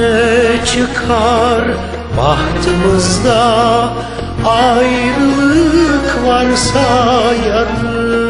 öne çıkar? Bahtımızda ayrılık varsa yarın